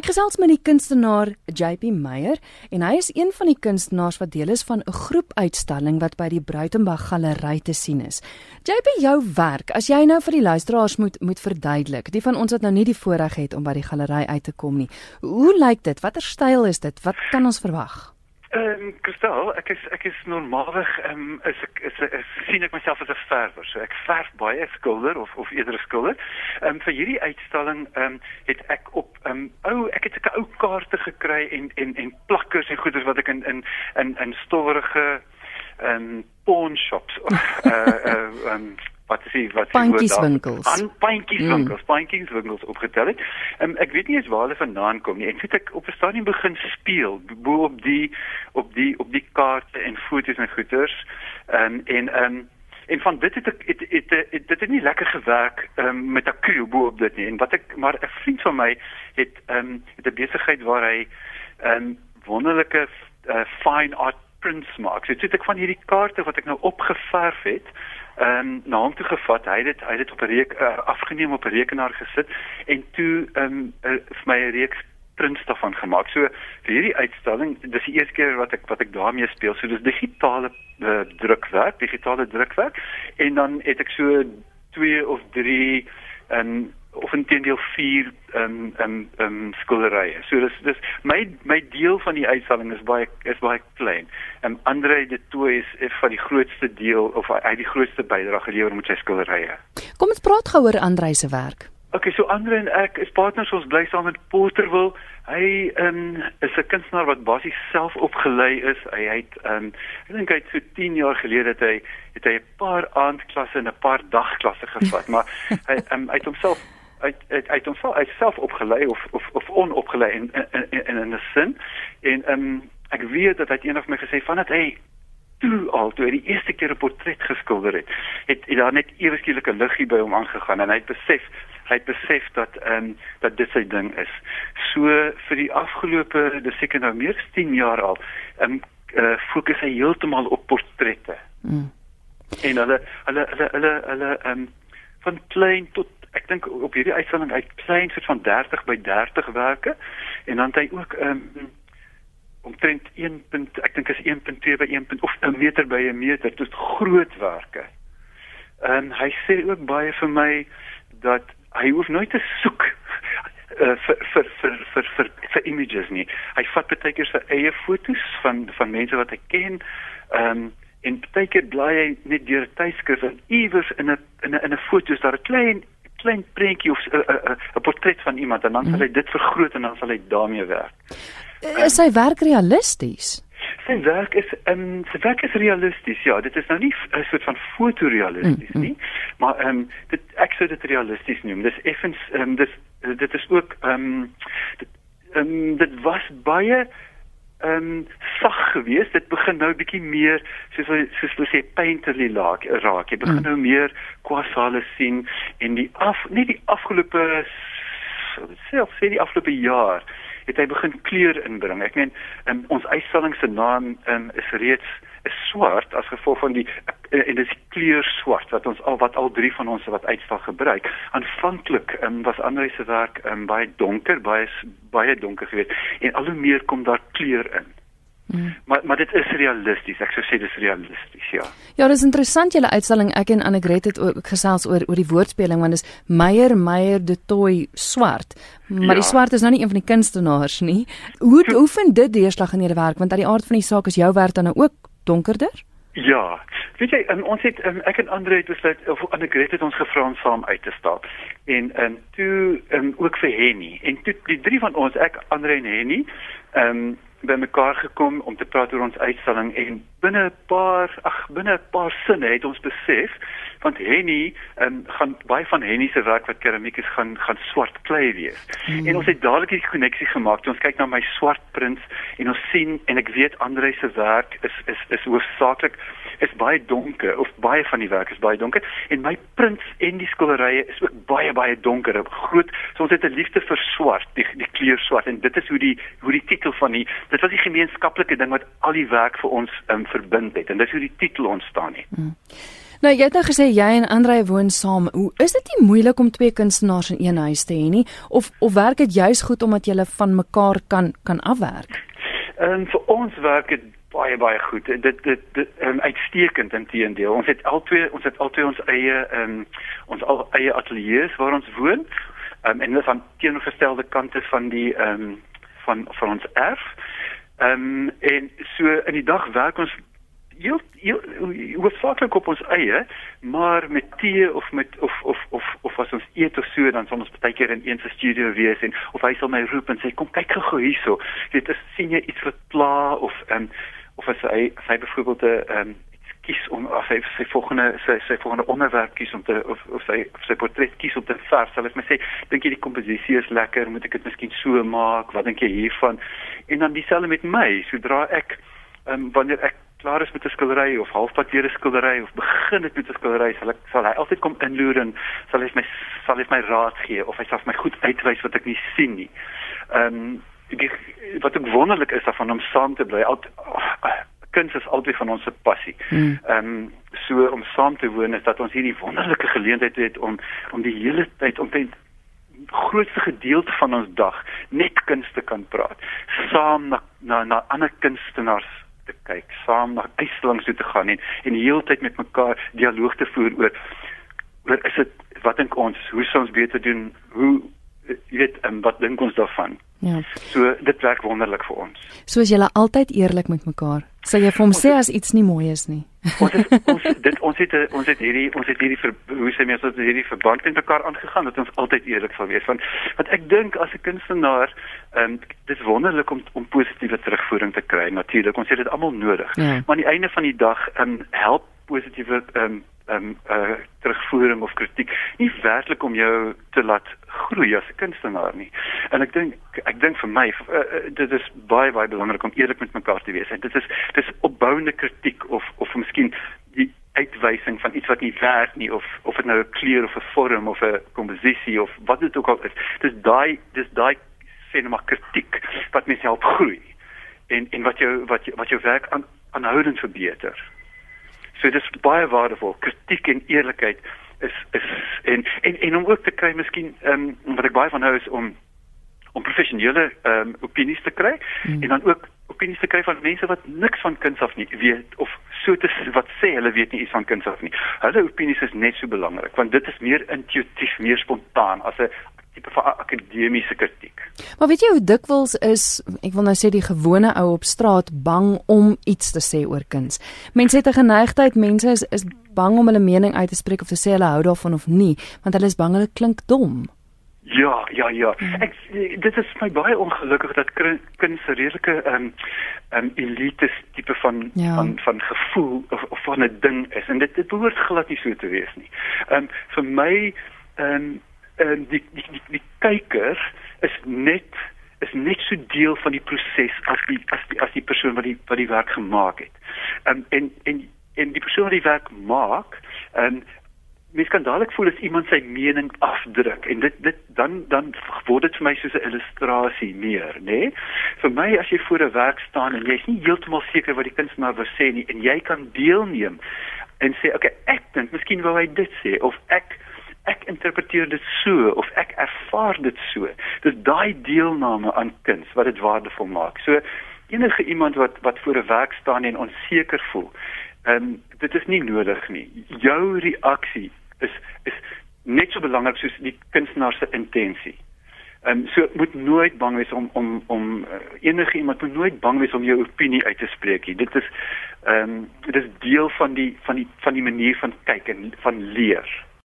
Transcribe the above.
Ek gesels met die kunstenaar JP Meyer en hy is een van die kunstenaars wat deel is van 'n groep uitstalling wat by die Bruitenberg Galery te sien is. JP, jou werk, as jy nou vir die luisteraars moet moet verduidelik, die van ons wat nou nie die voorreg het om by die galery uit te kom nie. Hoe lyk dit? Watter styl is dit? Wat kan ons verwag? Ehm um, Kristal, ek is ek is normaalweg ehm um, is ek is, is, is sien ek myself as 'n verwer. So ek verf baie skilder of of eerder skilder. Ehm um, vir hierdie uitstalling ehm um, het ek op ehm um, ou ek het 'n ou kaarte gekry en en en plakkers en goeders wat ek in in in in stowwerige ehm um, pawn shops uh uh um, wat is die wat die paintjieswinkels aan paintjieswinkels mm. paintjieswinkels opgetel het. Um, ek weet nie eens waar hulle vandaan kom nie. Ek het ek op 'n stadium begin speel bo op die op die op die kaarte en foto's en goeters. Um, en en um, en van dit het ek het, het, het, het dit het nie lekker gewerk um, met akriel bo op dit nie. En wat ek maar 'n vriend van my het um, het 'n besigheid waar hy 'n um, wonderlike uh, fine art prints maak. So dit ek van hierdie kaarte wat ek nou opgeverf het ehm um, na hom toe gevat. Hy het dit hy het dit op 'n reek uh, afgeneem op 'n rekenaar gesit en toe ehm um, uh, vir my 'n reeks prints daarvan gemaak. So vir hierdie uitstalling, dis die eerste keer wat ek wat ek daarmee speel. So dis digitale uh, drukwerk, digitale drukwerk en dan het ek so twee of drie en um, of intedeel vier ehm um, ehm um, um, skilderye. So dis dis my my deel van die uitstalling is baie is baie klein. Ehm um, Andre de Tooy is, is van die grootste deel of hy die grootste bydrae gelewer met sy skilderye. Kom ons praat gou oor Andre se werk. Okay, so Andre en ek is partners ons bly saam met Porterville. Hy um, is 'n kunstenaar wat basies self opgelei is. Hy het um, ek dink hy het so 10 jaar gelede het hy het hy 'n paar aandklasse en 'n paar dagklasse gevat, maar hy um, hy het homself uit uit uit homself uit self opgelei of of of onopgelei in in in 'n sin. En um, ek weet dat hy eendag my gesê van dat hy toe al toe hy die eerste keer 'n portret geskilder het het, het daar net ewe skielik 'n liggie by hom aangegaan en hy het besef hy het besef dat ehm um, dat dit sy ding is. So vir die afgelope dis seker nou meer as 10 jaar al ehm um, uh, fokus hy heeltemal op portrette. Mm. en hulle hulle hulle hulle hulle ehm um, van klein tot ek dink op hierdie uitstalling uit klein soort van 30 by 30 werke en dan het hy ook ehm um, omtrent 1. ek dink is 1.2 by 1. of 'n meter by 'n meter dit groot werke. En hy sê ook baie vir my dat hy hoef nooit te soek uh, vir, vir vir vir vir vir images nie. Hy vat baie keer sy eie fotos van van mense wat hy ken. Ehm um, en baie keer bly hy net deur 'n tydskrif en iewers in 'n in 'n in 'n foto is daar 'n klein klein prentjie of 'n uh, uh, uh, portret van iemand en dan sal hy mhm. dit vergroot en dan sal hy daarmee werk. Uh, is sy werk realisties? Sy werk is ehm um, sy werk is realisties. Ja, dit is nou nie 'n soort van fotorealisties mm, nie, mm. maar ehm um, dit ek sou dit realisties noem. Dis effens ehm um, dis dit is ook ehm um, dit um, dit was baie ehm um, sag geweest. Dit begin nou bietjie meer soos soos hulle sê painterly raak. raak. Jy begin mm. nou meer kwasale sien en die af nie die afgelope self sê die afgelope jaar het hy begin kleur inbring. Ek meen um, ons uitstalling se naam um, is reeds is swart as gevolg van die eh, en dis kleur swart wat ons al wat al drie van ons wat uitstal gebruik. Aanvanklik um, was Andre se werk um, baie donker, baie baie donker geweest en al hoe meer kom daar kleur in. Mm. Maar maar dit is realisties. Ek sou sê dis realisties, ja. Ja, dis interessant julle uitstalling. Ek en Annegret het ook gesels oor oor die woordspeling want dis Meyer Meyer de Toy swart. Maar ja. die swart is nou nie een van die kunstenaars nie. Hoe hoe vind dit deurslag in julle werk want uit die aard van die saak is jou werk dan nou ook donkerder? Ja. Weet jy, um, ons het um, ek en Andre het besluit of Annegret het ons gevra om saam uit te stap. En en um, toe um, ook vir Henny. En toe die drie van ons, ek, Andre en Henny, ehm um, bymekaar gekom om te praat oor ons uitstalling en binne 'n paar ag binne 'n paar sinne het ons besef want Henny en gaan baie van Henny se werk wat keramiek is gaan gaan swart klei wees. Mm. En ons het dadelik die koneksie gemaak. Ons kyk na my swart prints en ons sien en ek weet Andre se werk is is is hoofsaaklik is baie donker of baie van die werk is baie donker en my prints en die skilderye is ook baie baie donker. Groot, so ons het 'n liefde vir swart, die die kleur swart en dit is hoe die hoe die titel van die dit was die gemeenskaplike ding wat al die werk vir ons um, verbind het en dis hoe die titel ontstaan het. Hmm. Nou jy het nou gesê jy en Andre woon saam. Hoe is dit nie moeilik om twee kunstenaars in een huis te hê nie of of werk dit juis goed omdat julle van mekaar kan kan afwerk? En vir ons werk dit baie baie goed. Dit dit, dit um, uitstekend inteendeel. Ons het albei ons het albei ons eie um, ons al, eie ateljee's waar ons woon. Um, en dit is aan teenoorgestelde kante van die ehm um, van van ons erf. Ehm um, en so in die dag werk ons heel heel hoofsaaklik op ons eie, maar met tee of met of of of of as ons eet of so dan sal ons baie keer in een se studio wees en of hy sal my roep en sê kom kyk gou hierso. Jy weet, sien jy iets wat pla of ehm um, of as hy as hy byvoorbeeld 'n ehm um, kies om of hy sy volgende sy sy volgende onderwerp kies om te of of sy of sy portret kies om te vers. Sal ek my sê, dink jy die komposisie is lekker? Moet ek dit miskien so maak? Wat dink jy hiervan? En dan dieselfde met my, sodra ek ehm um, wanneer ek klaar is met 'n skildery of halfpad deur 'n skildery of begin dit met 'n skildery, sal ek sal hy altyd kom inloer en sal hy my sal hy my raad gee of hy sal my goed uitwys wat ek nie sien nie. Ehm um, die wat ek wonderlik is daarvan om saam te bly. Al kuns is altyd van ons se passie. Hmm. Ehm um, so om saam te woon is dat ons hierdie wonderlike geleentheid het om om die hele tyd om te grootste gedeelte van ons dag net kuns te kan praat. Saam na na, na ander kunstenaars te kyk, saam na uitstallings toe te gaan en en die hele tyd met mekaar dialoog te voer oor oor is dit wat dink ons, hoe sou ons beter doen? Hoe jy weet, um, wat dink ons daarvan? Ja. So dit werk wonderlik vir ons. So as jy altyd eerlik met mekaar. Sal jy vir hom sê as iets nie mooi is nie? Ons het ons dit ons het ons het hierdie ons het hierdie ver, hoe sê mense dat hierdie verband met mekaar aangegaan dat ons altyd eerlik sal wees want wat ek dink as 'n kunstenaar ehm um, dit is wonderlik om om positiewe terugvoering te kry natuurlik ons het dit almal nodig ja. maar aan die einde van die dag ehm um, help positiewe ehm um, um, uh, terugvoering of kritiek nie werklik om jou te laat groei as 'n kunstenaar nie. En ek dink ek dink vir my uh, dit is baie baie belangrik om eerlik met mekaar te wees. En dit is dis opbouende kritiek of of miskien die uitwysing van iets wat nie werk nie of of dit nou 'n kleur of 'n vorm of 'n komposisie of wat dit ook al is. Dis daai dis daai sê net maar kritiek wat mens help groei. En en wat jou wat jou, wat jou werk aan aanhoudend verbeter. So dis baie waardevol. Kritiek en eerlikheid is is en en en om ook te kry miskien ehm um, wat ek baie van hou is om om professionele ehm um, opinies te kry hmm. en dan ook opinies te kry van mense wat niks van kuns af nie weet of so te wat sê hulle weet nie iets van kuns af nie. Hulle opinies is net so belangrik want dit is meer intuïtief, meer spontaan as 'n tipe van akademiese kritiek. Maar weet jy hoe dikwels is ek wil nou sê die gewone ou op straat bang om iets te sê oor kuns. Mense het 'n geneigtheid, mense is is bang om hulle mening uit te spreek of te sê hulle hou daarvan of nie, want hulle is bang hulle klink dom. Ja, ja, ja. Ek dit is my baie ongelukkig dat kuns 'n redelike ehm um, ehm um, elite tipe van ja. van van gevoel of, of van 'n ding is en dit dit behoort glad nie so te wees nie. Ehm um, vir my ehm um, en die die die, die kyker is net is net so deel van die proses as die as die as die persoon wat die wat die werk gemaak het. Um, en en en die persoon wat die werk maak, en mens kan dadelik voel as iemand sy mening afdruk en dit dit dan dan word dit vir my soos 'n illustrasie meer, nê? Nee? Vir my as jy voor 'n werk staan en jy's nie heeltemal seker wat die kunstenaar wil sê nie en jy kan deelneem en sê, "Oké, okay, ek dink miskien wou hy dit sê of ek ek interpreteer dit so of ek ervaar dit so. Dis daai deelname aan kuns wat dit waardevol maak. So enige iemand wat wat voor 'n werk staan en onseker voel, ehm um, dit is nie nodig nie. Jou reaksie is is net so belangrik soos die kunstenaar se intensie. Ehm um, so moet nooit bang wees om om om uh, enige iemand moet nooit bang wees om jou opinie uit te spreek nie. Dit is ehm um, dit is deel van die van die van die manier van kyk en van leer.